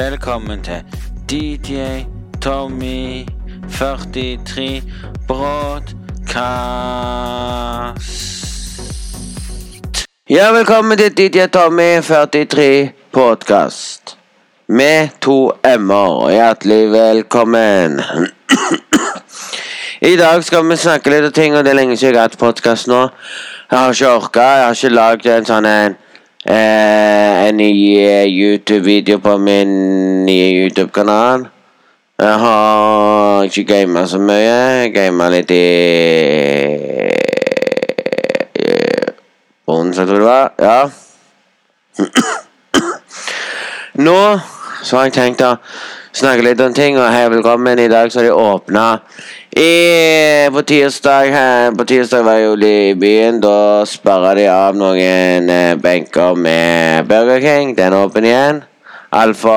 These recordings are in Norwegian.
Velkommen til DJ Tommy 43 Broadcast. Ja, velkommen til DJ Tommy 43 Podcast. Med to m-er, hjertelig velkommen. I dag skal vi snakke litt om ting, og det er lenge siden jeg har hatt podkast nå. Jeg har ikke orka, jeg har ikke lagd en sånn en en ny eh, YouTube-video på min nye YouTube-kanal. Jeg har ikke gama så mye. Jeg gama litt i Onsdag, tror jeg det var. Ja. Nå så har jeg tenkt å snakke litt om ting, og hei, velkommen. I dag så de åpna på tirsdag På tirsdag var jeg jo i byen. Da sperra de av noen eh, benker med Burger King. Den er åpen igjen. Alfa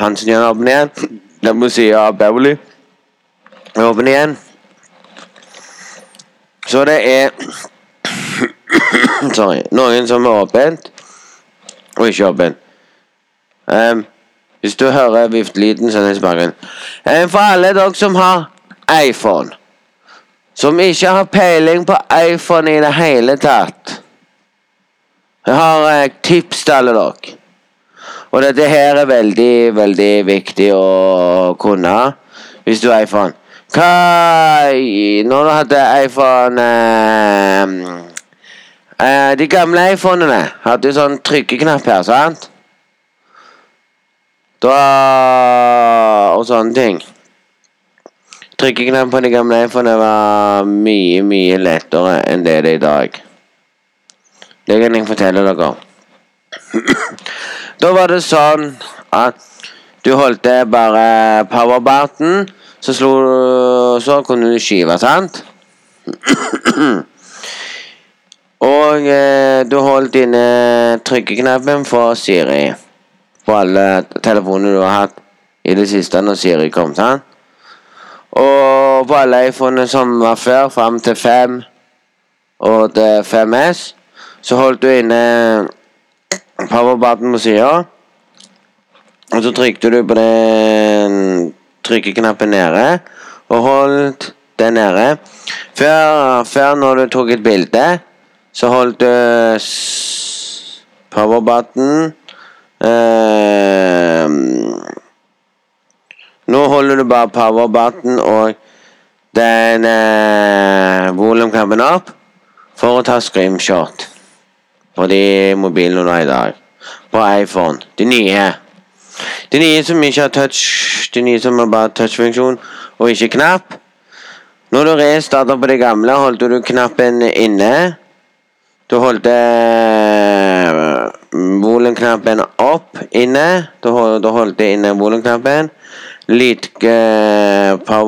Hansen er åpen igjen. Den må si av Beverly er åpen igjen. Så det er Sorry. Noen som er åpent, og ikke åpent. Um, hvis du hører viftelyden, så er det. Um, for alle dere som har iPhone, som ikke har peiling på iPhone i det hele tatt Jeg har et tips til alle dere. Og dette her er veldig, veldig viktig å kunne hvis du har iPhone. Hva Når du hadde iPhone eh, eh, De gamle iPhonene hadde jo sånn trykkeknapp her, sant? Da Og sånne ting. Trykkeknappen på de gamle iPhonene var mye, mye lettere enn det det er i dag. Det kan jeg fortelle dere. da var det sånn at du holdt bare powerbarten, så slo Så kunne du skyve, sant? Og eh, du holdt inne trykkeknappen for Siri på alle telefonene du har hatt i det siste når Siri kom. sant? Og på alle iPhonene som var før, fram til 5 og til 5S, så holdt du inne powerbutton på sida. Og så trykte du på den trykkeknappen nede, og holdt den nede. Før, før når du tok et bilde, så holdt du powerbutton Nå holder du bare powerbutton og den eh, volumknappen opp for å ta screenshot på de mobilene du har i dag. På iPhone. De nye. De nye som ikke har touch, de nye som har bare touchfunksjon og ikke knapp. Når du restarter på det gamle, holdt du knappen inne. Du holdt eh, volumknappen opp inne. Da, holdt, holdt inne volumknappen. Litt eh, på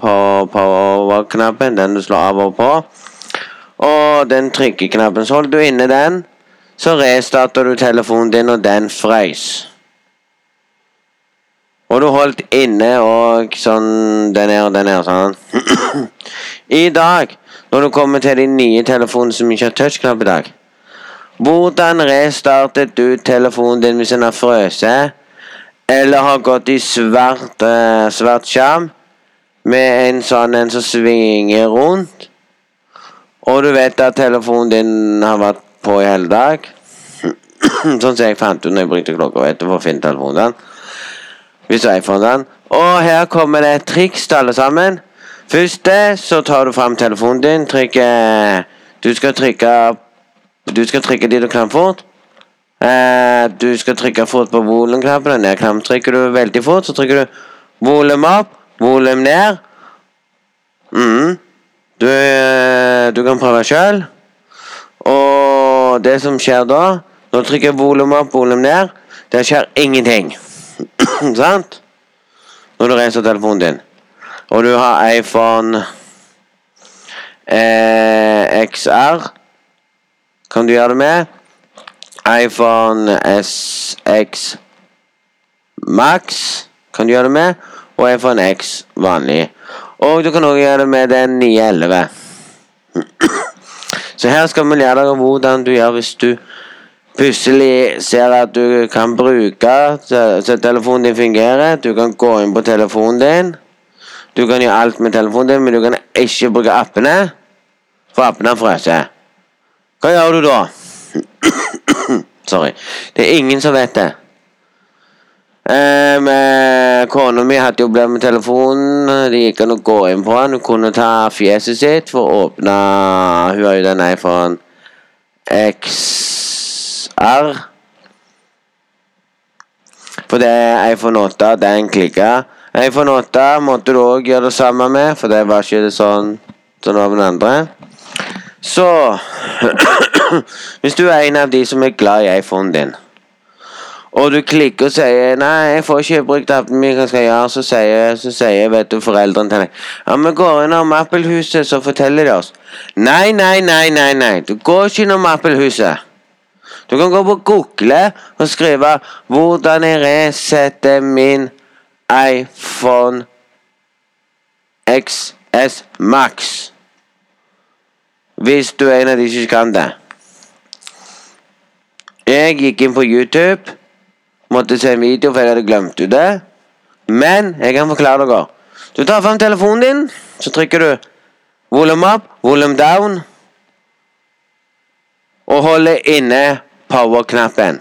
power-knappen, den du slår av og på. Og den trykkeknappen, så holdt du inne den. Så restarter du telefonen din, og den frøys. Og du holdt inne og sånn Den er og den er sånn. I dag, når du kommer til de nye telefonene som ikke har touchknapp i dag Hvordan restartet du telefonen din hvis den har frøset? Eller har gått i svart, uh, svart skjerm med en sånn en som svinger rundt? Og du vet at telefonen din har vært på i hele dag? sånn som jeg fant ut når jeg brukte klokka vet for å finne telefonen. Hvis iPhone den. Og her kommer det et triks til alle sammen. Første så tar du fram telefonen din, trykker Du skal trykke Du skal trykke dit du kan fort. Eh, du skal trykke fort på volumknappen ned-knappen. Trykker du veldig fort, så trykker du volum opp, volum ned. Mm. Du, du kan prøve sjøl. Og det som skjer da Når du trykker volum opp, volum ned, det skjer ingenting. Sant? Når du reiser telefonen din. Og du har iPhone eh, XR. Kan du gjøre det med? iPhone SX Max kan du gjøre det med. Og iPhone X vanlig. Og du kan også gjøre det med den 911. Så her skal vi lære deg hvordan du gjør hvis du plutselig ser at du kan bruke så, telefonen din fungerer. Du kan gå inn på telefonen din. Du kan gjøre alt med telefonen din, men du kan ikke bruke appene, for appene fryser. Hva gjør du da? Sorry. Det er ingen som vet det. Um, Kona mi hadde jo problemer med telefonen. Det gikk an å gå inn på den. Hun kunne ta fjeset sitt for å åpne Hun har jo den iPhone XR. For det er iPhone 8, den klikka. iPhone 8 måtte du òg gjøre det samme med, for det var ikke det sånn som det var med den andre. Så Hvis du er en av de som er glad i iPhonen din, og du klikker og sier 'Nei, jeg får ikke brukt appen min, hva skal jeg gjøre?' Så sier, så sier vet du, foreldrene til deg 'Ja, vi går innom Apple-huset, så forteller de oss'. Nei, nei, nei, nei, nei. Du går ikke innom Apple-huset. Du kan gå på Google og skrive 'Hvordan jeg resetter min iPhone XS Max'. Hvis du er en av de som ikke kan det. Jeg gikk inn på YouTube. Måtte se en video, for jeg hadde glemt det. Men jeg kan forklare dere. Du tar fram telefonen din, så trykker du volume up, volume down. Og holder inne power-knappen.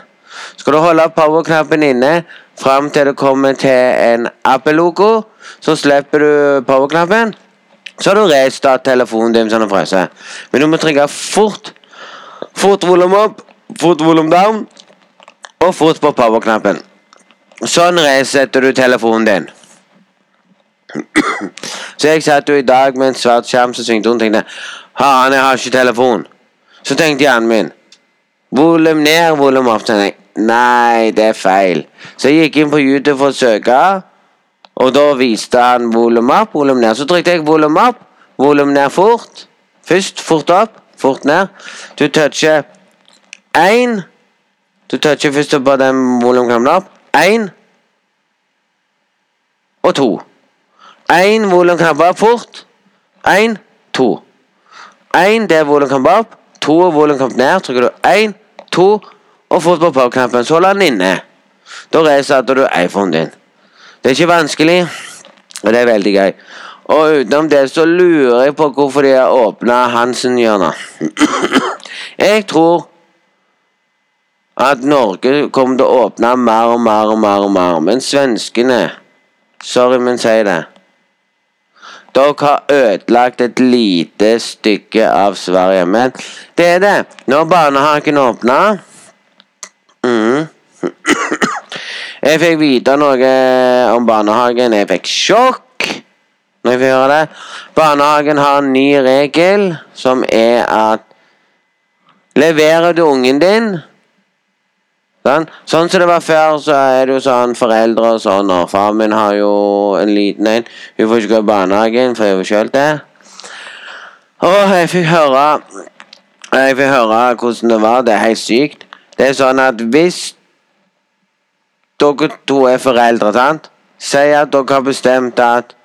Skal du holde power-knappen inne fram til det kommer til en Apple-logo, så slipper du power-knappen. Så har du restart telefonen din sånn den fryser. Men du må trykke fort. Fort volum opp, fort volum down og fort på power-knappen. Sånn resetter du telefonen din. Så jeg satt jo i dag med en svart skjerm som svingte rundt og tenkte Faen, jeg har ikke telefon. Så tenkte hjernen min Volum ned, volum opp. Nei, det er feil. Så jeg gikk inn på YouTube for å søke, og da viste han volum opp, volum ned. Så trykte jeg volum opp, volum ned fort. Først fort opp, fort ned. Du toucher én. Du toucher først på den volumknappen opp. Én og to. Én volumknapp opp fort. Én, to. Én det er volumknapp opp. To volumknapp ned. Trykker du én, to og fort på powerknappen. Så holder den inne. Da resetter du iPhonen din. Det er ikke vanskelig, og det er veldig gøy. Og utenom det så lurer jeg på hvorfor de har åpna Hansen-hjørnet. jeg tror at Norge kommer til å åpne mer og mer og mer, og mer. Men svenskene Sorry, men si det. Dere har ødelagt et lite stykke av Sverige. Men det er det. Når barnehagen åpna mm, Jeg fikk vite noe om barnehagen. Jeg fikk sjokk når jeg fikk høre det. Barnehagen har en ny regel, som er at Leverer du ungen din Sånn, sånn som det var før, så er det jo sånn foreldre og sånn, og far min har jo en liten en. Hun får ikke gå i barnehagen, for jeg var sjøl det. Og jeg fikk høre Jeg fikk høre hvordan det var. Det er helt sykt. Det er sånn at hvis dere to er foreldre, sant Si at dere har bestemt at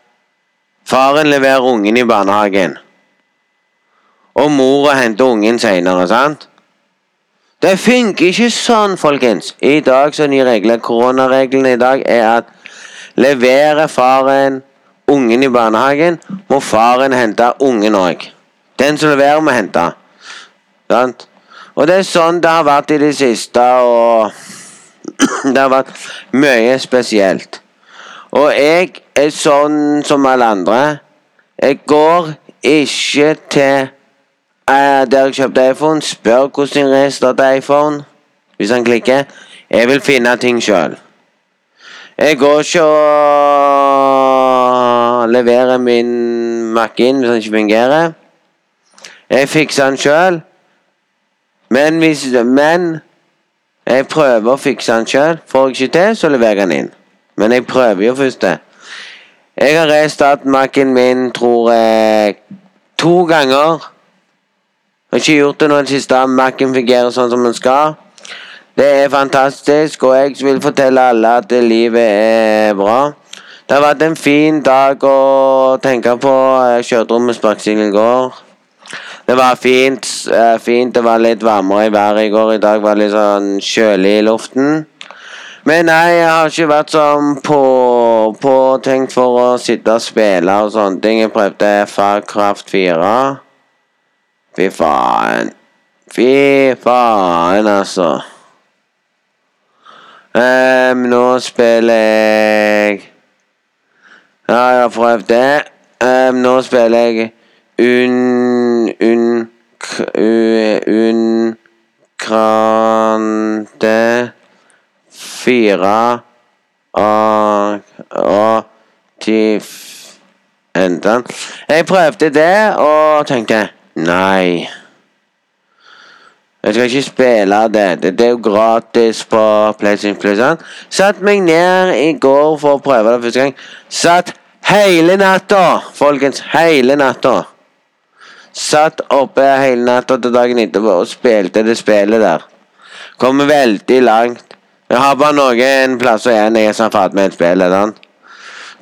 faren leverer ungen i barnehagen, og mora henter ungen seinere, sant? Det funker ikke sånn, folkens. I dag så nye regler. Koronareglene i dag er at leverer faren ungen i barnehagen, må faren hente ungen òg. Den som leverer, må hente. Sant? Og det er sånn det har vært i det siste, og det har vært mye spesielt. Og jeg er sånn som alle andre. Jeg går ikke til Uh, der jeg kjøpte iPhone, spør hvordan jeg restarter iPhone. Hvis han klikker. Jeg vil finne ting sjøl. Jeg går ikke og leverer min Mac inn hvis den ikke fungerer. Jeg fikser den sjøl. Men hvis Men jeg prøver å fikse den sjøl. Får jeg ikke til, så leverer jeg den inn. Men jeg prøver jo først det. Jeg har reist Mac-en min, tror jeg, to ganger. Har ikke gjort det nå det siste. Mac-en fungerer sånn som den skal. Det er fantastisk, og jeg vil fortelle alle at livet er bra. Det har vært en fin dag å tenke på. Jeg kjørte rundt med sparkesykkel i går. Det var fint. eh, fint. Det var litt varmere i været i går. I dag var det litt sånn kjølig i luften. Men nei, jeg har ikke vært sånn på, påtenkt for å sitte og spille og sånne ting. Jeg prøvde Farcraft 4. Fy faen. Fy faen, altså. Um, nå spiller jeg Ja, jeg har prøvd det. Um, nå spiller jeg Un... Un... k- u- Un... Krante Fire og Og til enden. Jeg prøvde det og tenkte nei. Jeg skal ikke spille det. Det, det er jo gratis på PlayStation Plus. Satt meg ned i går for å prøve det første gang. Satt hele natta, folkens. Hele natta. Satt oppe hele natta til dagen etterpå og spilte det spillet der. Kommer veldig langt. Jeg har bare noen plasser igjen jeg er sånn ferdig med et spillet. sant?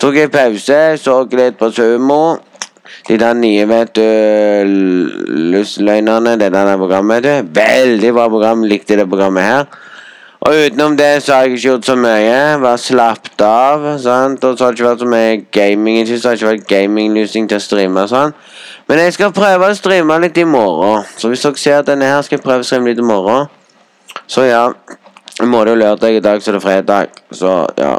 Tok en pause, så litt på Sumo. De der nye, vet du Lussløgnerne, det der programmet, vet du. Veldig bra program. Likte det programmet her. Og utenom det så har jeg ikke gjort så mye. Bare slappet av. sant? Og så har det ikke vært så mye gaming. Jeg synes det har ikke vært gaming-lusing til å streame og sånn. Men jeg skal prøve å streame litt i morgen. Så hvis dere ser at denne her, skal jeg prøve å streame litt i morgen. Så ja. I morgen er lørdag, i dag så er det fredag. Så ja.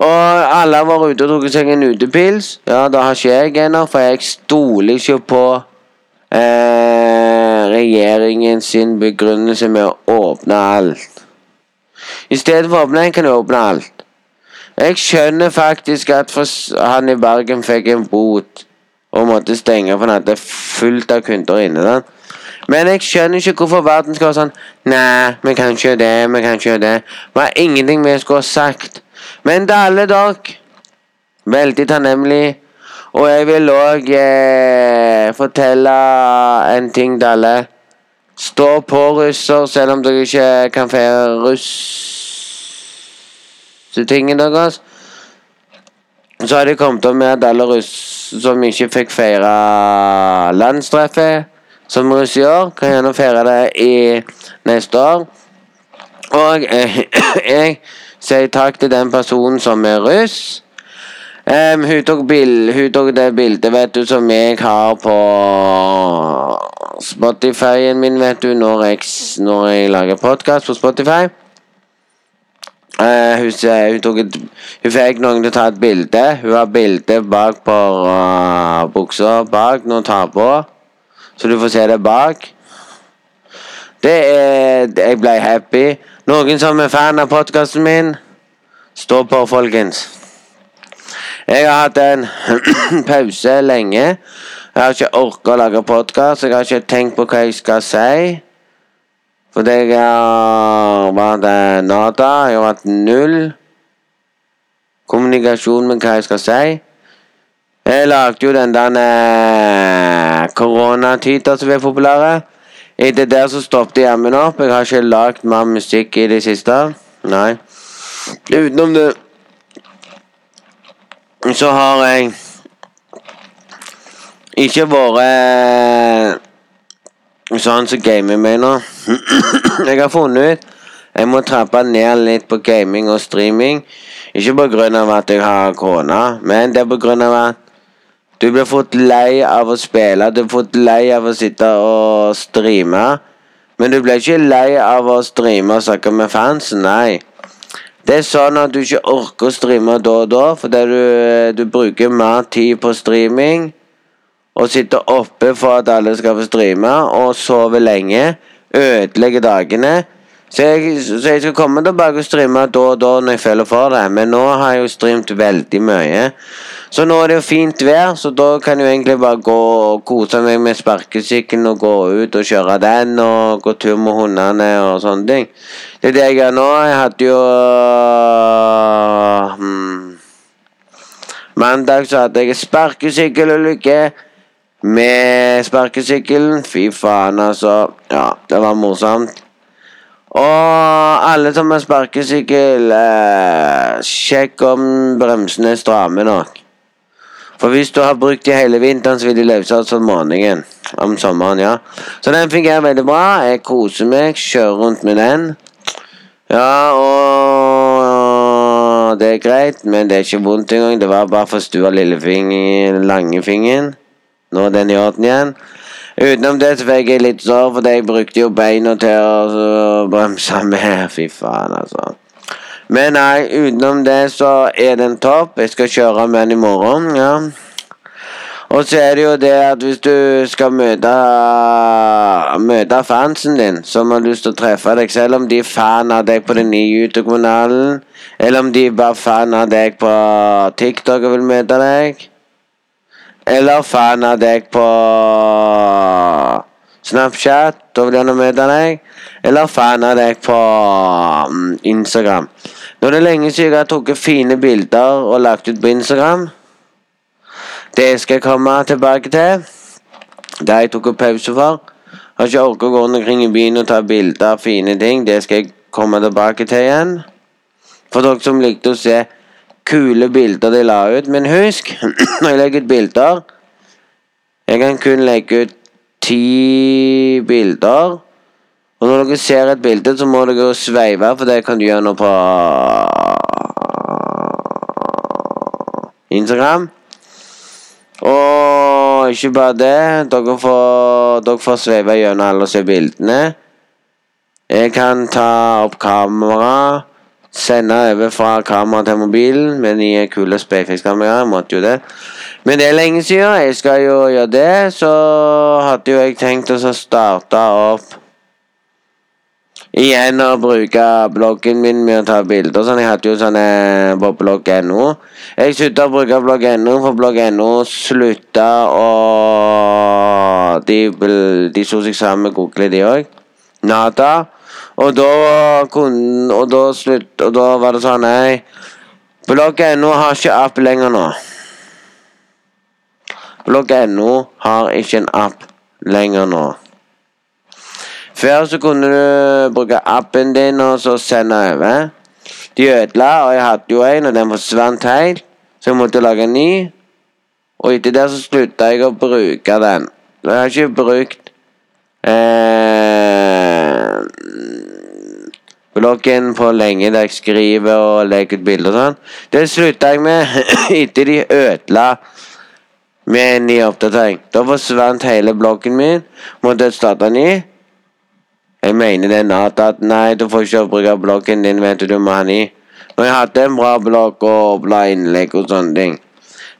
Og alle har vært ute og drukket seg en utepils. Ja, det har ikke jeg ennå, for jeg stoler ikke på eh, regjeringen sin begrunnelse med å åpne alt. I stedet for å åpne en, kan du åpne alt. Jeg skjønner faktisk at han i Bergen fikk en bot og måtte stenge for han fullt av kunder inne. der. Men jeg skjønner ikke hvorfor verden skal være sånn Nei, vi kan ikke gjøre det, vi kan ikke gjøre det. Det var ingenting vi skulle ha sagt. Men til alle dere Veldig takknemlig. Og jeg vil òg eh, fortelle en ting til alle. Stå på russer, selv om dere ikke kan feire russetingen deres. Så har de kommet opp med russ som ikke fikk feire landstreffet som russ i år, kan gjerne feire det i neste år. Og eh, jeg sier takk til den personen som er russ. Um, hun, tok bil, hun tok det bildet vet du, som jeg har på Spotify-en min, vet du, når jeg, når jeg lager podkast på Spotify. Eh, hun, hun, et, hun fikk noen til å ta et bilde. Hun har bilde bak på uh, buksa bak når hun tar på. Så du får se det bak. Det er Jeg ble happy. Noen som er fan av podkasten min, stå på, folkens. Jeg har hatt en pause lenge. Jeg har ikke orka å lage podkast. Jeg har ikke tenkt på hva jeg skal si. Fordi jeg har vært eh, nada. Jeg har vært null kommunikasjon med hva jeg skal si. Jeg lagde jo den der eh, koronatida som er populære. Etter der så stoppet jammen opp. Jeg har ikke lagd mer musikk i det siste. Nei. Utenom det så har jeg ikke vært sånn som gamer nå. jeg har funnet ut jeg må trappe ned litt på gaming og streaming. Ikke av at jeg har kone, men det er av at du blir fort lei av å spille. Du blir fort lei av å sitte og streame. Men du blir ikke lei av å streame og snakke med fans. Nei. Det er sånn at du ikke orker å streame da og da, fordi du, du bruker mer tid på streaming. Og sitte oppe for at alle skal få streame, og sove lenge. Ødelegge dagene. Så jeg, så jeg skal komme tilbake og streame da og da når jeg føler for det. Men nå har jeg jo streamt veldig mye. Så nå er det jo fint vær, så da kan jeg jo egentlig bare gå og kose meg med sparkesykkelen og gå ut og kjøre den og gå tur med hundene og sånne ting. Det er det jeg gjør nå. Jeg hadde jo hmm, Mandag så hadde jeg sparkesykkelulykke med sparkesykkelen. Fy faen, altså. Ja, det var morsomt. Og alle som har sparkesykkel, eh, sjekk om bremsene er stramme nok. For hvis du har brukt de hele vinteren, så vil de oss om morgenen. Om sommeren, ja. Så den fungerer veldig bra. Jeg koser meg, kjører rundt med den. Ja, og det er greit, men det er ikke vondt engang. Det var bare for stua lillefingeren, langefingeren. Nå er den orden igjen. Utenom det så fikk jeg litt sår, for jeg brukte jo beina til å bremse med. Fy faen, altså. Men nei, utenom det så er den topp. Jeg skal kjøre med den i morgen. ja. Og så er det jo det at hvis du skal møte møte fansen din, som har lyst til å treffe deg, selv om de er fan av deg på den nye YouTube-kanalen, eller om de er bare fan av deg på TikTok og vil møte deg, eller fan av deg på Snapchat da vil gjerne møte deg, eller fan av deg på mm, Instagram. Nå er det lenge siden jeg har tatt fine bilder og lagt ut på Instagram. Det skal jeg komme tilbake til. Det jeg tok pause for. Har ikke orket å gå rundt omkring i byen og ta bilder av fine ting. Det skal jeg komme tilbake til igjen. For dere som likte å se kule bilder de la ut. Men husk, når jeg legger ut bilder Jeg kan kun legge ut ti bilder. Og når dere ser et bilde, så må dere sveive, for det kan du gjøre nå på Instagram. Og ikke bare det. Dere får, dere får sveive gjennom alle og se bildene. Jeg kan ta opp kamera. Sende over fra kamera til mobilen med nye, kule Spayface-kameraer. Måtte jo det. Men det er lenge siden. Jeg skal jo gjøre det. Så hadde jo jeg tenkt å starte opp igjen å bruke bloggen min med å ta bilder. sånn. Jeg hadde jo sånne på blogg.no. Jeg slutta å bruke blogg.no, for blogg.no slutta å De, de slo seg sammen med Google, de òg. Nada. Og da kunne Og da slutt Og da var det sånn Nei, blogg.no har ikke app lenger nå. Blogg.no har ikke en app lenger nå. Før så kunne du bruke appen din og så sende over. De ødela, og jeg hadde jo en, og den forsvant helt. Så jeg måtte lage en ny. Og etter det så slutta jeg å bruke den. Jeg har ikke brukt eh, bloggen på lenge der jeg skriver og legger ut bilder og sånn. Det slutta jeg med etter de ødela med en ny oppdatering. Da forsvant hele bloggen min. Måtte jeg starte ny. Jeg mener det Nat at nei, du får ikke bruke bloggen din, vet du, du må ha ny. Når jeg hadde en bra blogg og bla innlegg og sånne ting.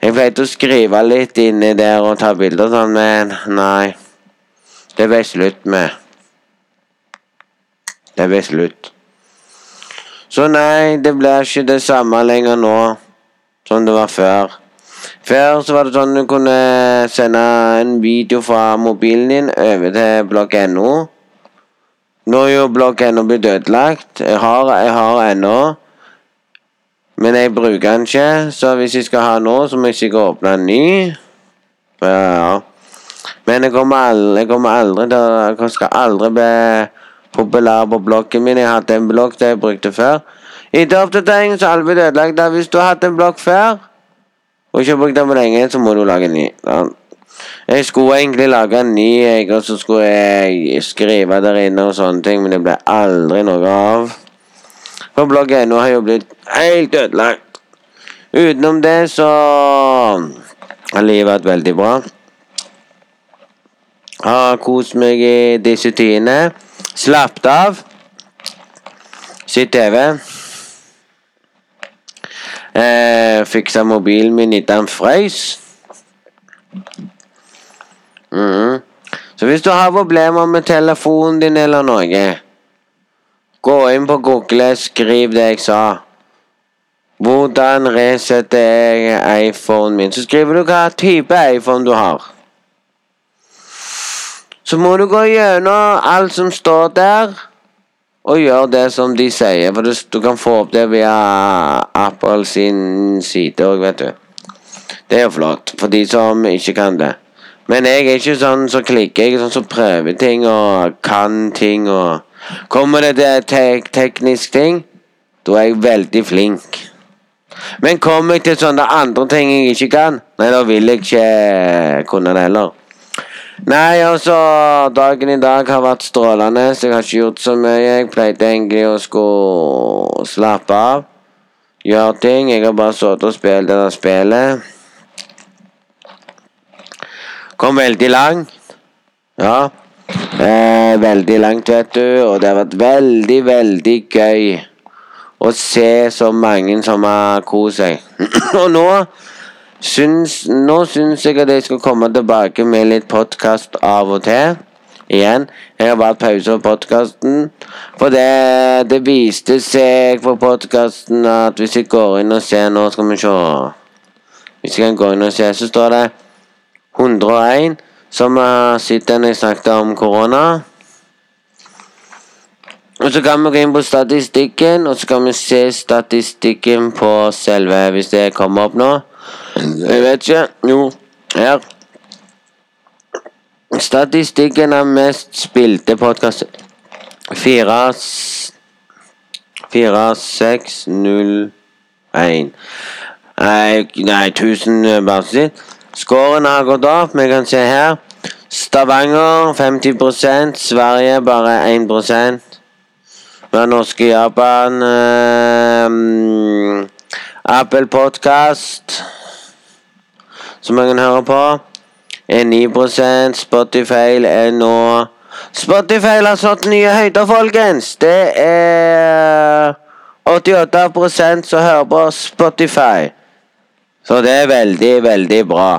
Jeg pleide å skrive litt inni der og ta bilder og sånn, men nei. Det ble slutt med. Det ble slutt. Så nei, det blir ikke det samme lenger nå som det var før. Før så var det sånn du kunne sende en video fra mobilen din over til blogg.no. Nå er jo blogg.no blitt ødelagt. Jeg har, jeg har ennå. Men jeg bruker den ikke, så hvis jeg skal ha nå, så må jeg sikkert åpne en ny. Ja, ja. Men jeg kommer aldri, jeg kommer aldri til Jeg skal aldri bli populær på blokken min. Jeg hadde en blokk der jeg brukte før. Etter oppdateringen så alt blitt ødelagt. Hvis du har hatt en blokk før, og ikke brukt den på lenge, så må du lage en ny. Jeg skulle egentlig lage en ny, jeg, og så skulle jeg skrive der inne og sånne ting, men det ble aldri noe av. For blogg.no har jo blitt helt ødelagt. Utenom det så har livet vært veldig bra. Har kost meg i disse tidene. Slappet av. Sett TV. Eh, fiksa mobilen min etter den frøys. Mm. Så hvis du har problemer med telefonen din eller noe, gå inn på Google, skriv det jeg sa. Hvordan resetter jeg iPhonen min? Så skriver du hva type iPhone du har. Så må du gå gjennom alt som står der, og gjøre det som de sier. For du kan få opp det via Apple sin side òg, vet du. Det er jo flott for de som ikke kan det. Men jeg er ikke sånn som så klikker. Jeg er sånn som så prøver ting og kan ting og Kommer det til tek teknisk ting, da er jeg veldig flink. Men kommer jeg til sånne andre ting jeg ikke kan, nei, da vil jeg ikke kunne det heller. Nei, altså, dagen i dag har vært strålende, så jeg har ikke gjort så mye. Jeg pleide egentlig å skulle slappe av, gjøre ting. Jeg har bare sittet og spilt det der spillet. Kom veldig langt. Ja. Eh, veldig langt, vet du, og det har vært veldig, veldig gøy å se så mange som har kost seg. og nå syns, Nå syns jeg at jeg skal komme tilbake med litt podkast av og til. Igjen. Jeg har bare pause på podkasten. For det, det, viste seg på podkasten at hvis jeg går inn og ser Nå skal vi se. Hvis jeg kan gå inn og se, så står det 101 som har sett den jeg snakket om korona. Og så kan vi gå inn på statistikken, og så kan vi se statistikken på selve, hvis det kommer opp nå. Jeg vet ikke. Jo, her. Statistikken er mest spilte podkast 4 4 6 0 1 Nei, nei 1000 bare sitt. Scoren har gått opp. Vi kan se her. Stavanger 50 Sverige bare 1 Vi har norske Japan. eh, Apple Podcast som man kan høre på. Er 9% Spotify er nå Spotify har slått nye høyder, folkens! Det er 88% som hører på Spotify. Så det er veldig, veldig bra.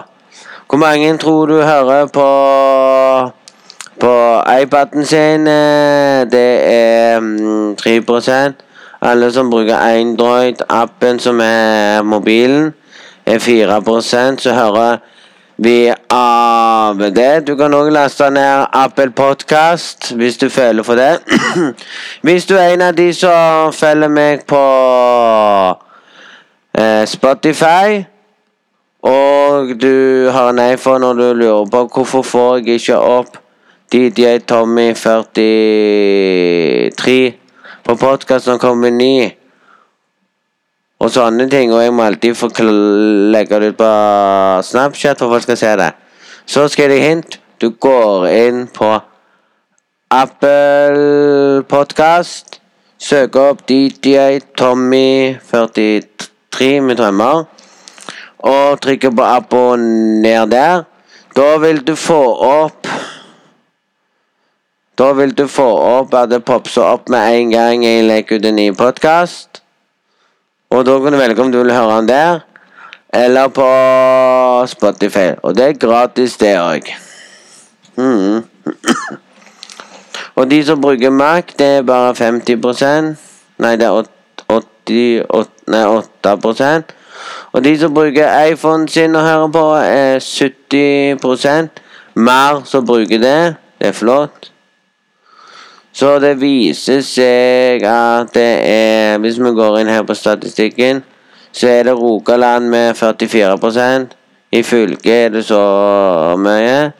Hvor mange tror du hører på på iPaden sin? Det er 3 mm, Alle som bruker Android-appen, som er mobilen er 4% så hører vi av det. Du kan òg laste ned Apple Podcast hvis du føler for det. hvis du er en av de som følger meg på eh, Spotify, og du har en iPhone og du lurer på hvorfor får jeg ikke opp DJ Tommy 43 på podkasten kommer ny og sånne ting. Og jeg må alltid få legge det ut på Snapchat for folk skal se det. Så skal jeg gi hint. Du går inn på Apple Podcast. Søker opp DJ Tommy 43 med drømmer. Og trykker på abonner der. Da vil du få opp Da vil du få opp at det popser opp med en gang jeg legger ut en ny podkast. Og da kan du velge om du vil høre den der, eller på Spotify. Og det er gratis, det òg. Mm. Og de som bruker Mac, det er bare 50% Nei, det er 80, 8, nei, 8 Og de som bruker iPhone sin og hører på, er 70% Mer som bruker det. Det er flott. Så det viser seg at det er Hvis vi går inn her på statistikken, så er det Rogaland med 44 I fylket er det så mye.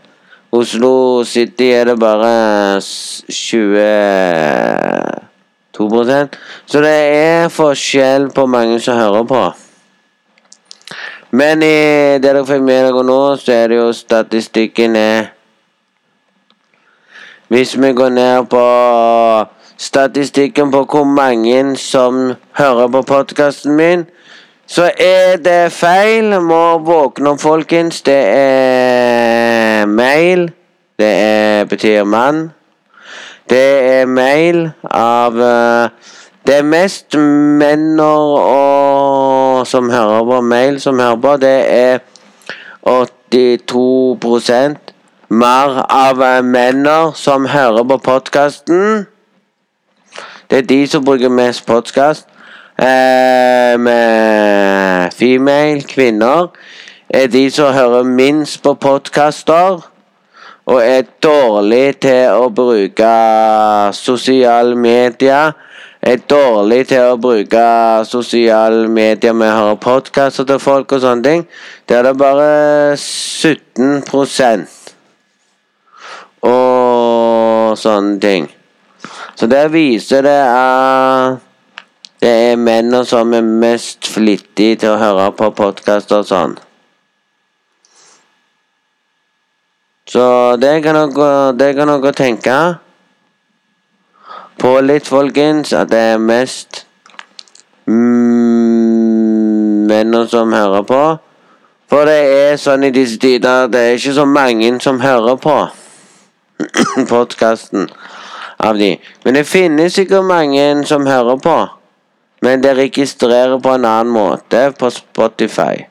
Oslo City er det bare 22 Så det er forskjell på mange som hører på. Men i det dere fikk med dere nå, så er det jo statistikken er hvis vi går ned på statistikken på hvor mange som hører på podkasten min, så er det feil. Må våkne opp, folkens. Det er mail. Det er, betyr mann. Det er mail av uh, Det er mest menn og, som hører på mail, som hører på. Det er 82 mer av menner som hører på podkasten. Det er de som bruker mest podkast. Eh, med female, kvinner, er de som hører minst på podkaster. Og er dårlig til å bruke sosiale medier. Er dårlig til å bruke sosiale medier med å høre podkaster til folk og sånne ting. Der er det bare 17 og sånne ting. Så det viser det at det er mennene som er mest flittige til å høre på podkaster og sånn. Så det kan dere, tenke på litt, folkens, at det er mest mm, mennene som hører på. For det er sånn i disse tider det er ikke så mange som hører på podkasten av de. Men det finnes sikkert mange som hører på. Men det registrerer på en annen måte på Spotify.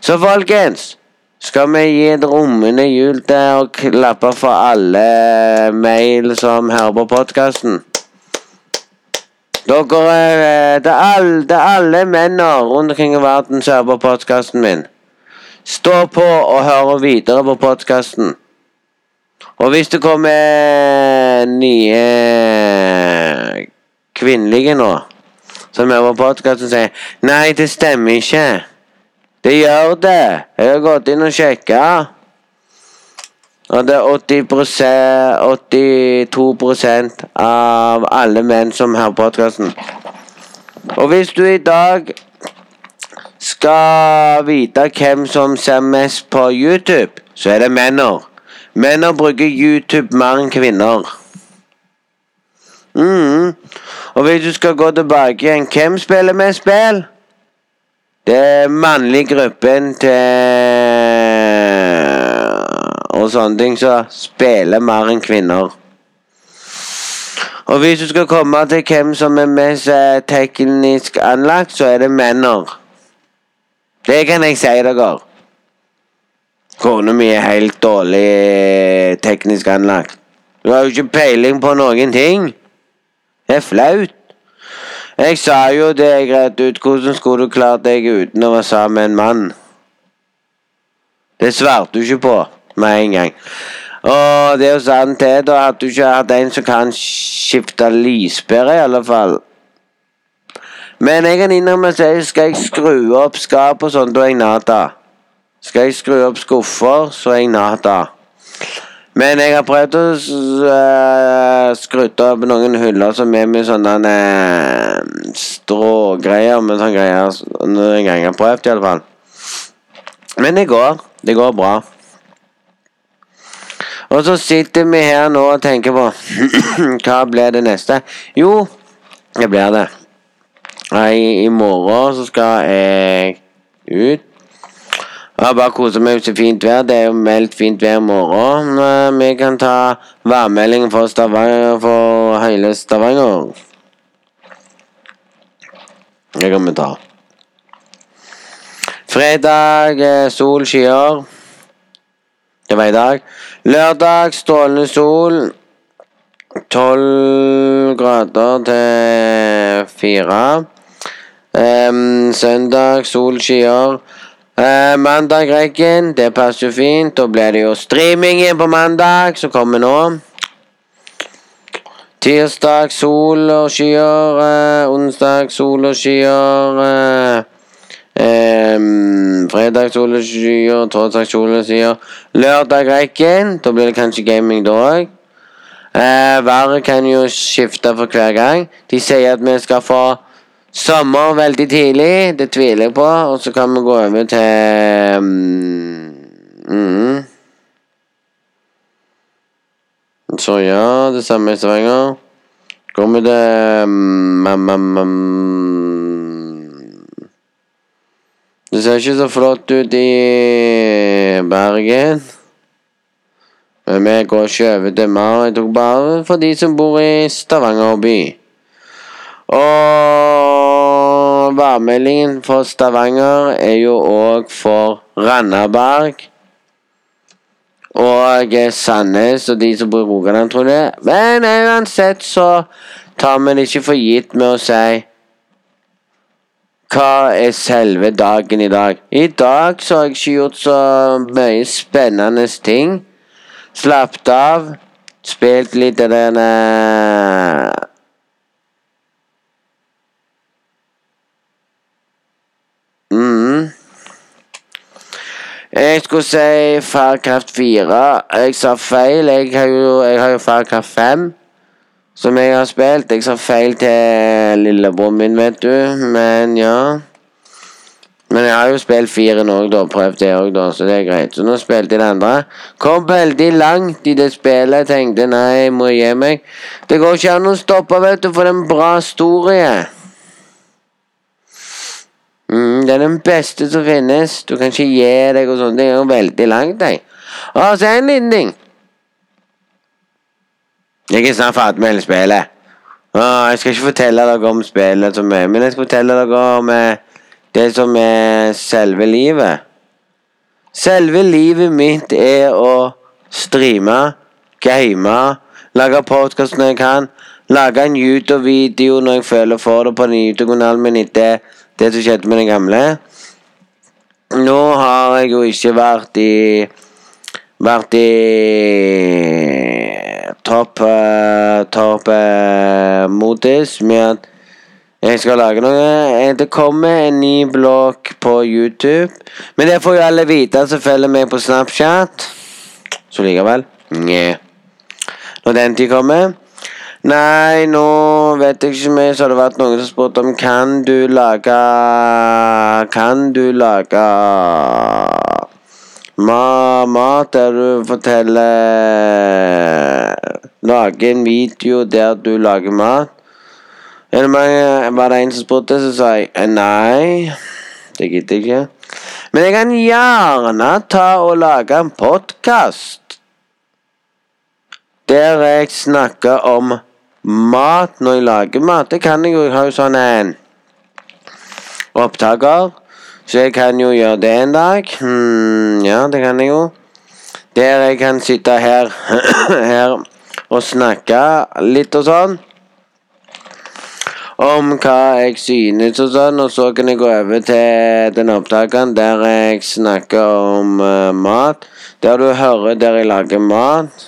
Så folkens, skal vi gi et rommende hjul til og klappe for alle mail som hører på podkasten? Dere eh, er alle, er alle mennene rundt omkring i verden som hører på podkasten min. Stå på og hør videre på podkasten. Og hvis det kommer nye kvinnelige nå, som hører på podkasten sier Nei, det stemmer ikke. Det gjør det. Jeg har gått inn og sjekka. Og det er 80% 82% av alle menn som hører podkasten. Og hvis du i dag skal vite hvem som ser mest på YouTube, så er det menner. Menner bruker YouTube mer enn kvinner. Mm. Og hvis du skal gå tilbake igjen, hvem spiller mest spill? Det er mannlige gruppen til og sånne ting som spiller mer enn kvinner. Og hvis du skal komme til hvem som er mest eh, teknisk anlagt, så er det menner. Det kan jeg si dere. Kona mi er helt dårlig eh, teknisk anlagt. Du har jo ikke peiling på noen ting. Det er flaut. Jeg sa jo det rett ut. Hvordan skulle du klart deg uten å være sammen med en mann? Det svarte du ikke på med en gang. Og det er jo sant det, da, at du ikke har hatt en som kan skifte lyspære, i alle fall. Men jeg kan innrømme at skal jeg skru opp skap og sånn, da er jeg nada. Skal jeg skru opp skuffer, så er jeg nata. Men jeg har prøvd å uh, skru opp noen huller som er med sånne uh, strågreier med sånne greier. noen gang jeg har prøvd, i alle fall. Men det går. Det går bra. Og så sitter vi her nå og tenker på Hva blir det neste? Jo, det blir det. I, I morgen så skal jeg ut. Jeg bare koser meg så fint vær. Det er jo meldt fint vær i morgen. Vi kan ta værmelding for, Stavanger, for hele Stavanger. Det kan vi ta. Fredag sol, skyer. Det var i dag. Lørdag strålende sol. Tolv grader til fire. Um, søndag sol, skyer. Uh, mandag regn. Det passer jo fint. Da blir det jo streaming igjen på mandag, som kommer nå. Tirsdag sol og skyer. Uh, onsdag sol og skyer. Uh, Um, fredag sol og skyer, torsdag sol og skyer. Lørdag regn. Da blir det kanskje gaming da òg. Været kan jo skifte for hver gang. De sier at vi skal få sommer veldig tidlig. Det tviler jeg på. Og så kan vi gå over til um, mm. Så ja, det samme i Stavanger. Går vi til mm, um, um, det ser ikke så flott ut i Bergen. Men vi går ikke over til mer. Jeg tok bare for de som bor i Stavanger by. Og værmeldingen for Stavanger er jo òg for Randaberg. Og Sandnes og de som bor i Rogaland, tror jeg. Men uansett så tar vi det ikke for gitt med å si hva er selve dagen i dag? I dag så har jeg ikke gjort så mye spennende ting. Slappet av. Spilt litt av denne mm. Jeg skulle si Farkraft 4. Jeg sa feil. Jeg har jo, jeg jo Farkraft 5. Som jeg har spilt. Jeg sa feil til lillebroren min, vet du. Men ja. Men jeg har jo spilt fire nå, da. Prøvd det òg, da. Så det er greit. Så nå spilte jeg det andre. Kom veldig langt i det spillet. Jeg tenkte nei, jeg må gi meg. Det går ikke an å stoppe, vet du, for det er en bra historie. Mm, det er den beste som finnes. Du kan ikke gi deg og sånne ting. Det er jo veldig langt, jeg. Og så en liten ting. Jeg er snart ferdig med hele spillet. Åh, jeg skal ikke fortelle dere om spillet så mye, men jeg skal fortelle dere om eh, det som er selve livet. Selve livet mitt er å streame, game, lage podkast når jeg kan, lage en YouTube-video når jeg føler for det på den YouTube-kanalen min etter det som skjedde med den gamle. Nå har jeg jo ikke vært i Vært i topp uh, Topp uh, modus med at jeg skal lage noe. Det kommer en ny blogg på YouTube. Men det får jo alle vite som følger meg på Snapchat. Så likevel Nye. Når den tid kommer. Nei, nå vet jeg ikke mer, så har det vært noen som spurte om Kan du lage Kan du lage ma mat der du forteller Lage en video der du lager mat? Eller var det en som spurte, så sa jeg eh, nei. Det gidder jeg ikke. Men jeg kan gjerne ta og lage en podkast der jeg snakker om mat når jeg lager mat. Det kan jeg jo. Jeg har jo sånn en opptaker. Så jeg kan jo gjøre det en dag. Hmm, ja, det kan jeg jo. Der jeg kan sitte her, her og snakke litt og sånn om hva jeg synes og sånn, og så kan jeg gå over til den opptakeren der jeg snakker om uh, mat. Der du hører der jeg lager mat.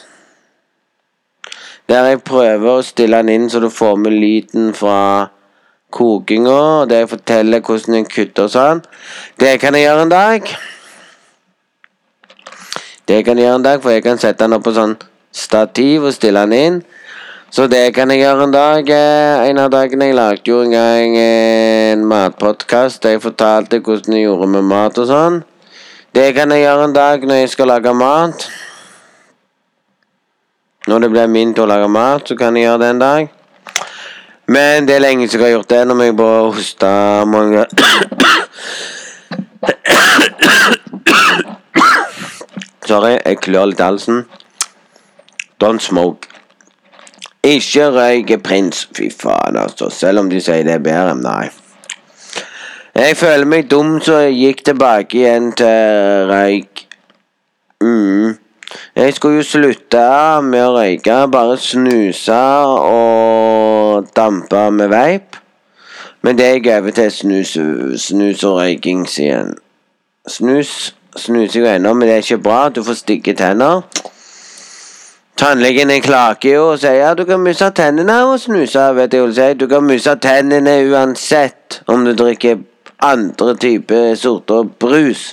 Der jeg prøver å stille den inn så du får med lyden fra kokinga, og der jeg forteller hvordan en kutter og sånn. Det kan jeg gjøre en dag. Det kan jeg gjøre en dag, for jeg kan sette den opp på sånn stativ og stille den inn. Så det kan jeg gjøre en dag. Eh, en av dagene jeg lagde jo en gang en matpodkast der jeg fortalte hvordan jeg gjorde med mat og sånn. Det kan jeg gjøre en dag når jeg skal lage mat. Når det blir min tur å lage mat, så kan jeg gjøre det en dag. Men det er lenge siden jeg har gjort det. Nå må jeg bare hoste mange Sorry, jeg klør litt i halsen. Don't smoke. Ikke røyke prins. Fy faen, altså. Selv om de sier det er bedre. Nei. Jeg føler meg dum, så jeg gikk tilbake igjen til røyk. Mm. Jeg skulle jo slutte med å røyke, bare snuse og dampe med veip. Men det gikk over til snus, snus og røyking igjen. Snus snuser jo ennå, men det er ikke bra. Du får stygge tenner. Tannlegen klager jo og sier at du kan miste tennene og snuse. vet jeg si. Du kan miste tennene uansett om du drikker andre typer sorter brus.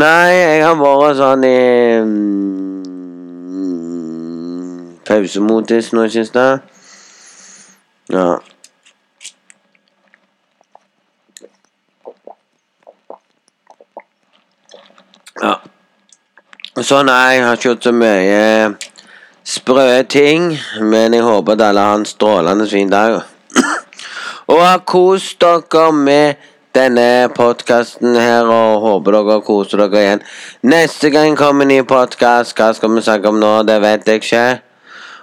Nei, jeg har vært sånn i mm, pausemodus nå i siste. Ja. Ja. Så nei, jeg har ikke gjort så mye sprø ting. Men jeg håper at alle har en strålende fin dag. Og har kost dere med denne podkasten her, og håper dere koser dere igjen. Neste gang kommer ny podkast. Hva skal vi snakke om nå? Det vet jeg ikke.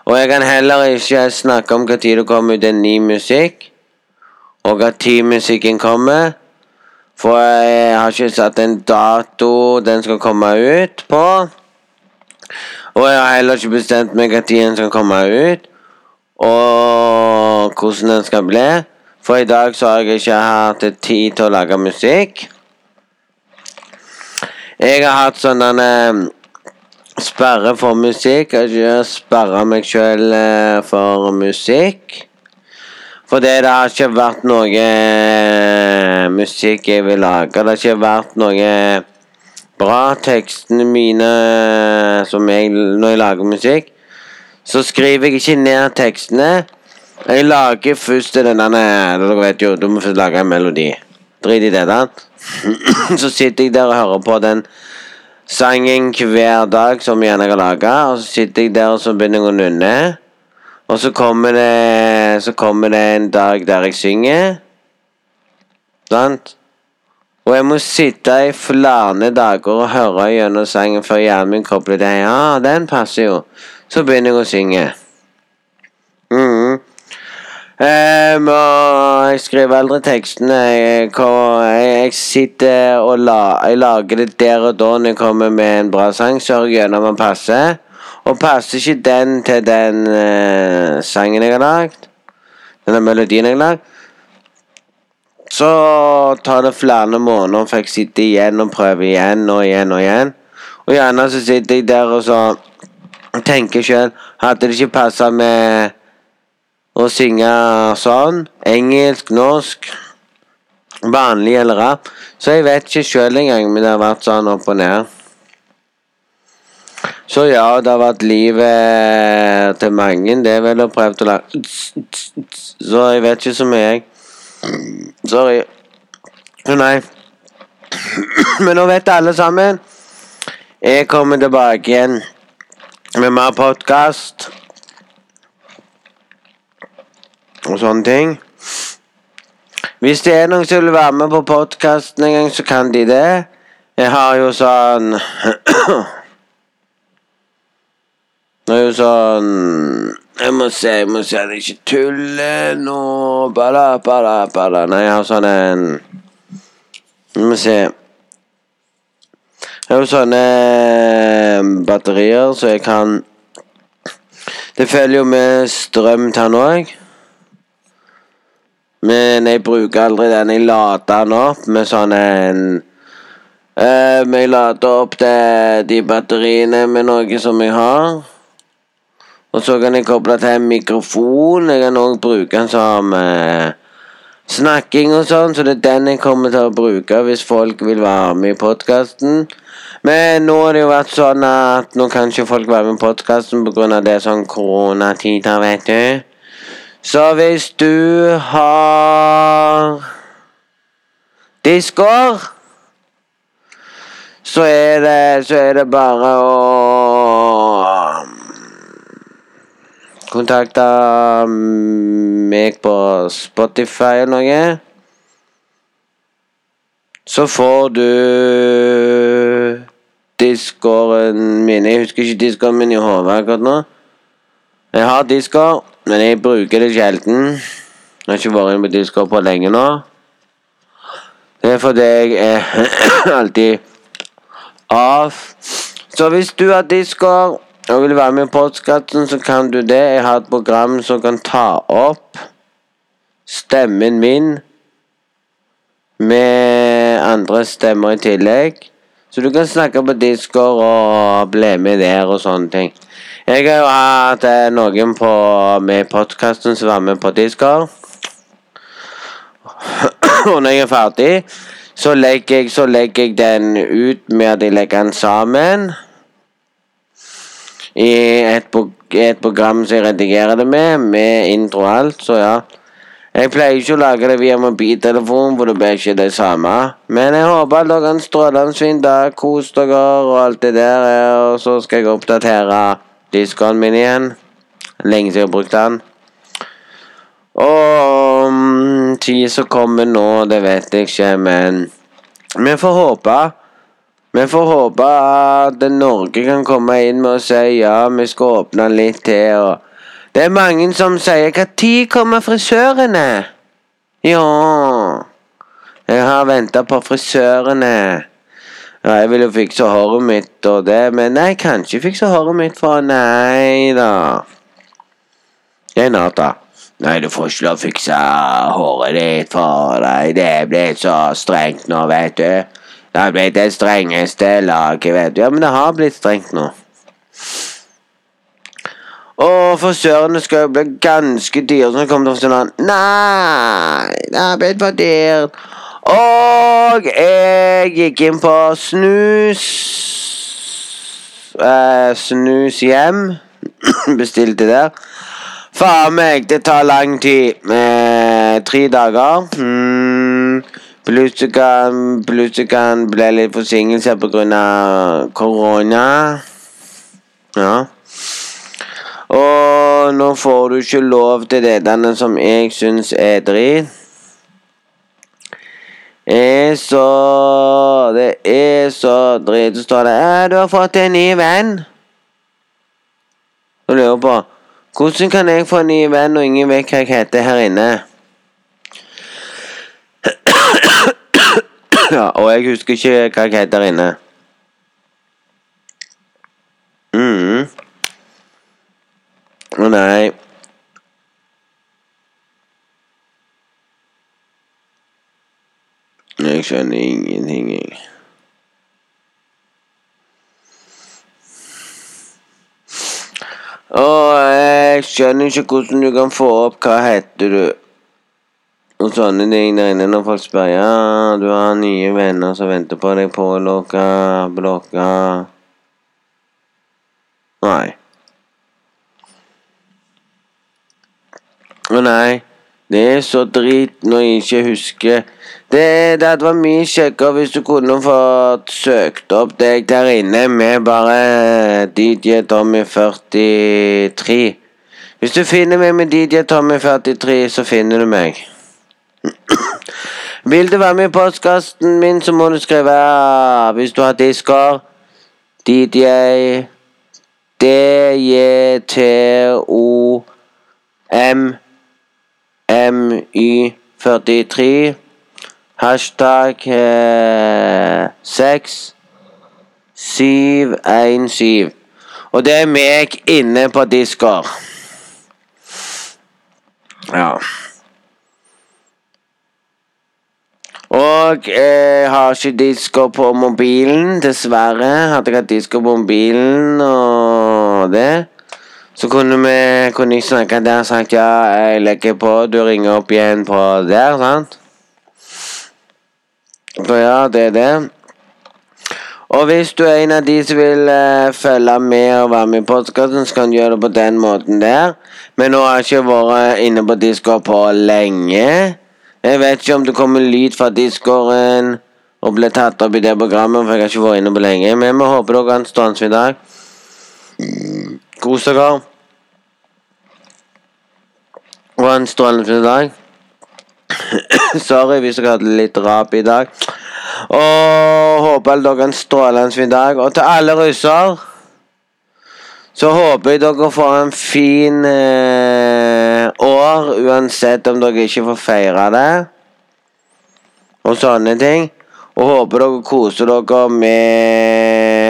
Og jeg kan heller ikke snakke om når det kommer ut en ny musikk. Og når musikken kommer. For jeg har ikke satt en dato den skal komme ut på. Og jeg har heller ikke bestemt meg når den skal komme ut, og hvordan den skal bli. For i dag så har jeg ikke hatt tid til å lage musikk. Jeg har hatt sånn denne sperre for musikk. Jeg har sperra meg sjøl eh, for musikk. Fordi det har ikke vært noe eh, musikk jeg vil lage. Det har ikke vært noe bra, tekstene mine som jeg, når jeg lager musikk. så skriver jeg ikke ned tekstene. Jeg lager først denne Dere vet jo, du må først lage en melodi. Drit i det, da. Så sitter jeg der og hører på den sangen hver dag som jeg har laga, og så sitter jeg der og så begynner jeg å nynne. Og så kommer det Så kommer det en dag der jeg synger. Sant? Og jeg må sitte i flere dager og høre gjennom sangen før hjernen min kobler det. Ja, den passer jo. Så begynner jeg å synge. Mm. Um, og jeg skriver aldri tekstene. Jeg, jeg, sitter og la, jeg lager det der og da når jeg kommer med en bra sang. Sørger gjennom den passer. Og passer ikke den til den uh, sangen jeg har lagd, denne melodien jeg har lagd, så tar det flere måneder for jeg sitter igjen og prøver igjen og igjen og igjen. Og gjerne så sitter jeg der og så tenker sjøl Hadde det ikke passa med å synge sånn, engelsk, norsk, vanlig eller rap, så jeg vet ikke sjøl engang, men det har vært sånn opp og ned. Så ja, det har vært livet til mange. Det er vel å prøve å lage Så jeg vet ikke så mye, jeg. Sorry. Nei. Men nå vet alle sammen. Jeg kommer tilbake igjen med mer podkast. Og sånne ting. Hvis det er noen som vil være med på podkasten en gang, så kan de det. Jeg har jo sånn Det er jo sånn Jeg må se, jeg må se at jeg ikke tuller nå. Bada, bada, bada. Nei, jeg har sånn en Vi må se. Jeg har jo sånne eh, batterier, så jeg kan Det følger jo med strøm til den òg. Men jeg bruker aldri den. Jeg lader den opp med sånn en uh, Jeg lader opp det, de batteriene med noe som jeg har. Og så kan jeg koble til en mikrofon. Jeg kan òg bruke den som eh, snakking og sånn, så det er den jeg kommer til å bruke hvis folk vil være med i podkasten. Men nå har det jo vært sånn at nå kan ikke folk være med i podkasten pga. det er sånn koronatider, vet du. Så hvis du har disker, så er det, så er det bare å kontakte meg på Spotify eller noe. Så får du diskåren min. Jeg husker ikke diskåren min i hodet akkurat nå. Jeg har diskår, men jeg bruker det sjelden. Jeg har ikke vært inne på Discord på lenge nå. Det er fordi jeg er alltid av. Så hvis du har Discord og vil være med i postkassen, så kan du det. Jeg har et program som kan ta opp stemmen min med andre stemmer i tillegg. Så du kan snakke på Discord og bli med der og sånne ting. Jeg har jo hatt eh, noen på, med podkasten som var med på Discord. og når jeg er ferdig, så legger jeg, så legger jeg den ut med at jeg legger den sammen i et, et, program som jeg redigerer det med, med intro og alt, så ja. Jeg pleier ikke å lage det via mobiltelefon, for det blir ikke det samme. Men jeg håper at dere har en strålende fin dag, kos dere og alt det der. Og så skal jeg oppdatere diskoen min igjen. Lenge siden jeg har brukt den. Og um, tid som kommer nå, det vet jeg ikke, men vi får håpe. Vi får håpe at Norge kan komme inn med å si ja, vi skal åpne litt til. og Det er mange som sier 'Når kommer frisørene?' Ja Jeg har venta på frisørene. Ja, jeg vil jo fikse håret mitt og det, men jeg kan ikke fikse håret mitt for Nei da. Det er natta. Nei, du får ikke lov å fikse håret ditt for deg. Det er blitt så strengt nå, vet du. Det har blitt det strengeste laget, vet du. Ja, men det har blitt strengt nå. Og frisørene skal jo bli ganske dyre. Så kommer det sånn Nei, det har blitt for dyrt. Og jeg gikk inn på Snus eh, Snus hjem. Bestilte der. Faen meg, det tar lang tid. Eh, tre dager. Mm, det kan, kan bli litt forsinkelse pga. korona. Ja. Og nå får du ikke lov til det denne som jeg syns er drit. Er så Det er så dritt. Så står det «Ja, 'Du har fått en ny venn'. Så lurer på hvordan kan jeg få en ny venn og ingen vet hva jeg heter her inne? Ja, og jeg husker ikke hva jeg heter her inne. mm Å nei. Jeg skjønner ingenting, jeg. Å, jeg skjønner ikke hvordan du kan få opp Hva heter du? Og sånne ting der inne når folk spør Ja, du har nye venner som venter på deg på lokka, blokka Nei. Å nei. Det er så drit når jeg ikke husker Det, det hadde vært mye kjekkere hvis du kunne fått søkt opp deg der inne med bare DJ Tommy 43. Hvis du finner meg med DJ Tommy 43, så finner du meg. Vil du være med i postkassen min, så må du skrive hvis du har disker. DJ D-J-T-O-M MY43. Hashtag eh, 6717. Og det er meg inne på disker. Ja. Og jeg har ikke disko på mobilen, dessverre. Hadde jeg hatt disko på mobilen og det så kunne vi kunne snakke der og sagt ja, jeg legger på, du ringer opp igjen på der, sant? Så ja, det er det. Og hvis du er en av de som vil uh, følge med og være med i podkasten, så kan du gjøre det på den måten der. Men nå har jeg ikke vært inne på Discord på lenge. Jeg vet ikke om det kommer lyd fra Discorden og blir tatt opp i det programmet, for jeg har ikke vært inne på lenge. Men vi håper dere kan stå i dag. Kos dere. Var en strålende fin dag. Sorry hvis dere hadde litt rap i dag. Og håper dere har en strålende fin dag. Og til alle russer så håper jeg dere får en fin eh, år, uansett om dere ikke får feire det. Og sånne ting. Og håper dere koser dere med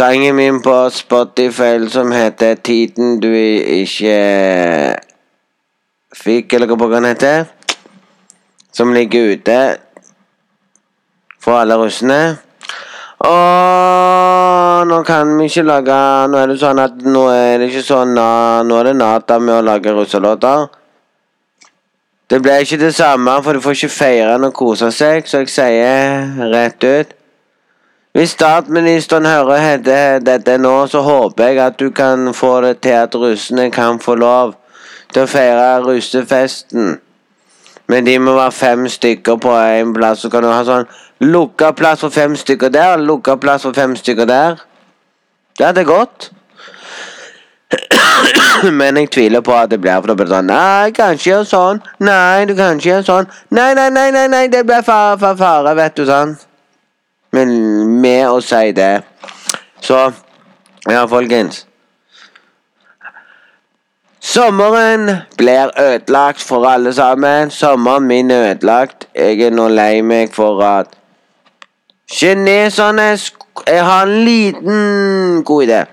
sangen min på Spotify som heter 'Tiden du ikke fikk', eller hva den heter. Som ligger ute for alle russene. Og nå kan vi ikke lage Nå er det sånn at nå er det ikke sånn Nå er det Nata med å lage russelåter. Det ble ikke det samme, for du får ikke feire og kose seg, så jeg sier rett ut hvis statsministeren hører dette nå, så håper jeg at du kan få det til at russene kan få lov til å feire russefesten. Men de må være fem stykker på én plass. Så kan du ha sånn lukka plass for fem stykker der, lukka plass for fem stykker der. Det hadde gått. Men jeg tviler på at det blir for sånn Nei, kanskje gjøre sånn. Nei, du kan ikke gjøre sånn. Nei, nei, nei, nei, nei det blir fare, fare, fare, vet du sånn. Men med å si det Så ja, folkens. Sommeren blir ødelagt for alle sammen. Sommeren min er ødelagt. Jeg er nå lei meg for at Kineserne Jeg har en liten god idé.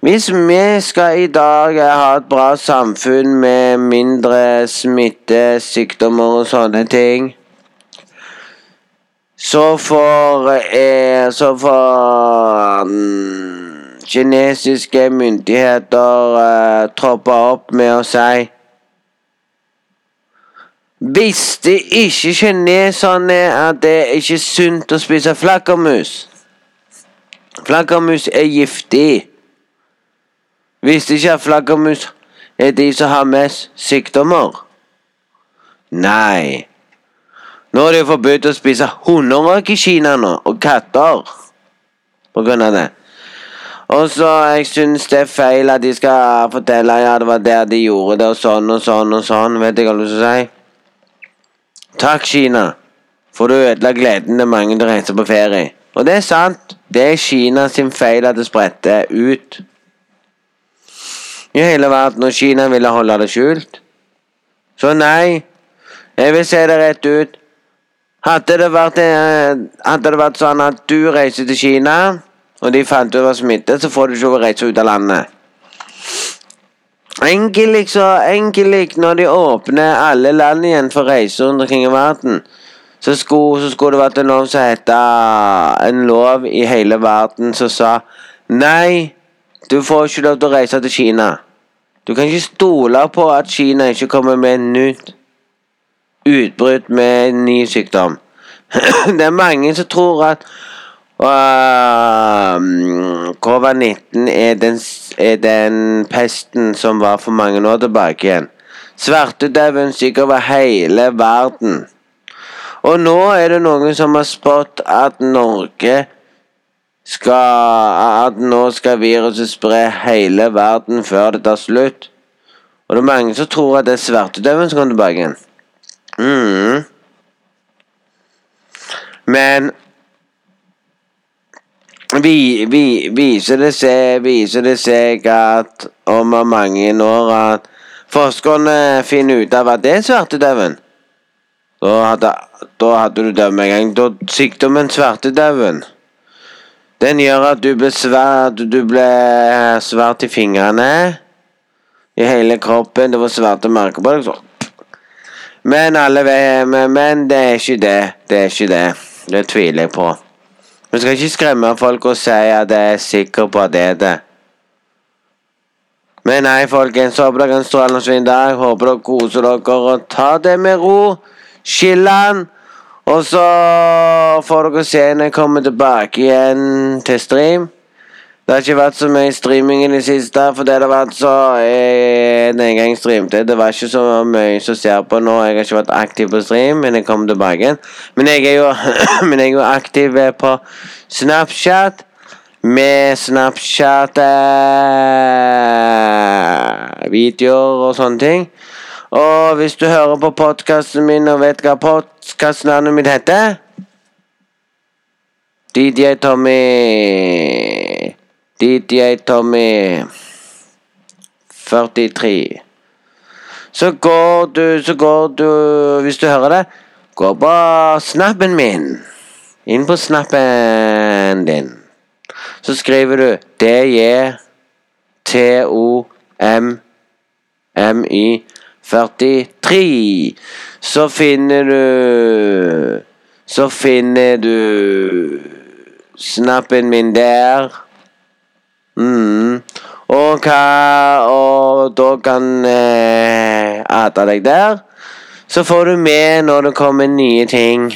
Hvis vi skal i dag ha et bra samfunn med mindre smitte, sykdommer og sånne ting så får eh, Så får um, kinesiske myndigheter eh, troppe opp med å si Visste ikke kineserne at det er ikke sunt å spise flaggermus? Flaggermus er giftig. Visste ikke at flaggermus er de som har mest sykdommer. Nei. Nå er det jo forbudt å spise hunder i Kina nå, og katter. På grunn av det. Og så jeg syns det er feil at de skal fortelle ja, det var der de gjorde det, og sånn og sånn og sånn. Vet du hva du å si? Takk, Kina, for du ødela gleden til mange til å reise på ferie. Og det er sant. Det er Kina sin feil at det spredte ut i hele verden, og Kina ville holde det skjult. Så nei, jeg vil se det rett ut. Hadde det vært, eh, hadde det vært sånn at du reiser til Kina, og de fant ut det var smitte, så får du ikke reise ut av landet. Enkelt, så enkelt når de åpner alle land igjen for reiser rundt omkring i verden, så skulle, så skulle det vært en lov som het En lov i hele verden som sa Nei, du får ikke lov til å reise til Kina. Du kan ikke stole på at Kina ikke kommer med en nytt utbrudd med en ny sykdom. det er mange som tror at uh, covid-19 er er den pesten som var for mange år tilbake igjen. Svartedauden gikk over hele verden. Og nå er det noen som har spådd at Norge skal At nå skal viruset spre hele verden før det tar slutt. Og det er mange som tror at det er svartedauden som kommer tilbake igjen. Mm. Men vi, vi, viser, det seg, viser det seg at om mange år at forskerne finner ut av at det er svartedauden da da hadde du dødd med en gang. Da sykdommen svartedauden den gjør at du blir svart Du blir svart i fingrene. I hele kroppen. Det var svarte merker på deg. Men alle Men det er ikke det. Det er ikke det. Det tviler jeg på. Vi skal ikke skremme folk og si at jeg er sikker på at det er det. Men nei, folkens. Håper dere har en strålende fin dag. Håper dere koser dere og tar det med ro. Chiller'n. Og så får dere se når jeg kommer tilbake igjen til stream. Det har ikke vært så mye streaming i det siste, for det har vært så jeg, Den gang jeg streamte, det var ikke så mye som ser på nå. Jeg har ikke vært aktiv på stream, men jeg kommer tilbake igjen. Men jeg er jo, men jeg er jo aktiv på Snapchat. Med Snapchat eh, og sånne ting. Og hvis du hører på podkasten min og vet hva podkastnavnet mitt heter DJ Tommy DJ Tommy 43. Så går du, så går du Hvis du hører det, gå på snappen min. Inn på snappen din. Så skriver du DJ T-O-M-M-Y 43. Så finner du Så finner du snappen min der. Mm. Og hva Og da kan eh, ate deg der. Så får du med når det kommer nye ting.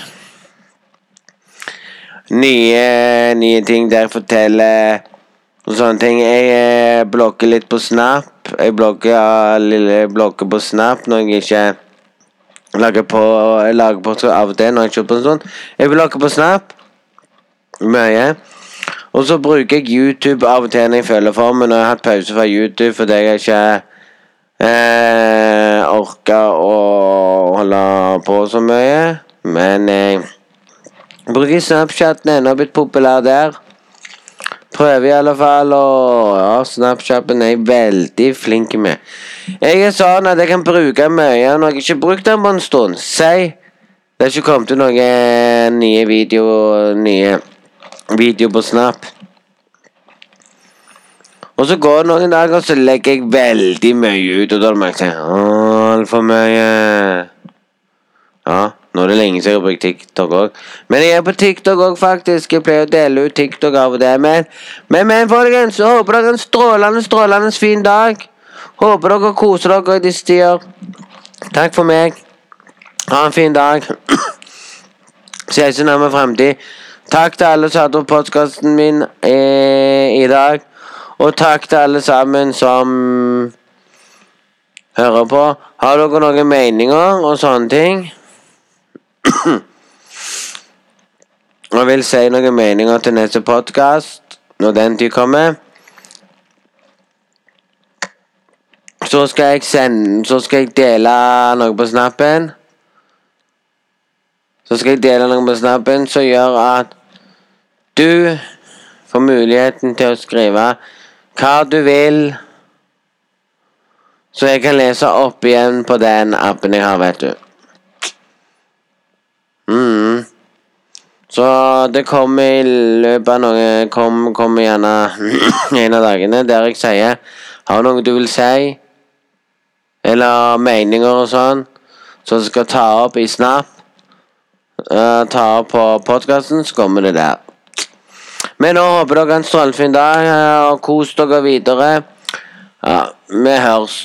Nye, nye ting der jeg forteller og sånne ting. Jeg eh, blokker litt på Snap. Jeg blokker, lille blokker på Snap når jeg ikke lager på Jeg lager på av og til når jeg kjøper på en sånn. Jeg blokker på Snap mye. Og så bruker jeg YouTube av og til når jeg føler for meg, når jeg har hatt pause fra YouTube fordi jeg ikke eh, orker å holde på så mye. Men jeg bruker Snapchat ennå blitt populær der. Prøver i alle fall, og ja, Snapchaten er jeg veldig flink med. Jeg er sånn at jeg kan bruke mye når jeg ikke har brukt den på en stund. Si det er ikke kommet noen nye videoer, nye video på Snap. Og så går det noen dager, og så legger jeg veldig mye ut, og da merker jeg altfor mye. Ja, nå er det lenge siden jeg har brukt TikTok òg. Men jeg er på TikTok òg, faktisk. Jeg pleier å dele ut TikTok av og til. Men, men, men folkens, håper dere har en strålende, strålende fin dag. Håper dere koser dere i disse tider. Takk for meg. Ha en fin dag. Ses i nærmere fremtid. Takk til alle som hørte på podkasten min eh, i dag. Og takk til alle sammen som hører på. Har dere noen meninger og sånne ting? Og vil si noen meninger til neste podkast når den tid kommer. Så skal jeg sende Så skal jeg dele noe på snappen. Så skal jeg dele noe på snappen som gjør at du får muligheten til å skrive hva du vil. Så jeg kan lese opp igjen på den appen jeg har, vet du. Mm. Så det kommer i løpet av noe Kom, kommer gjerne en av dagene der jeg sier Har du noe du vil si? Eller meninger og sånn? Som jeg skal ta opp i Snap? Uh, ta opp på podkasten, så kommer det der. Men nå håper dere en strålende dag, og kos dere videre. Ja, vi høres.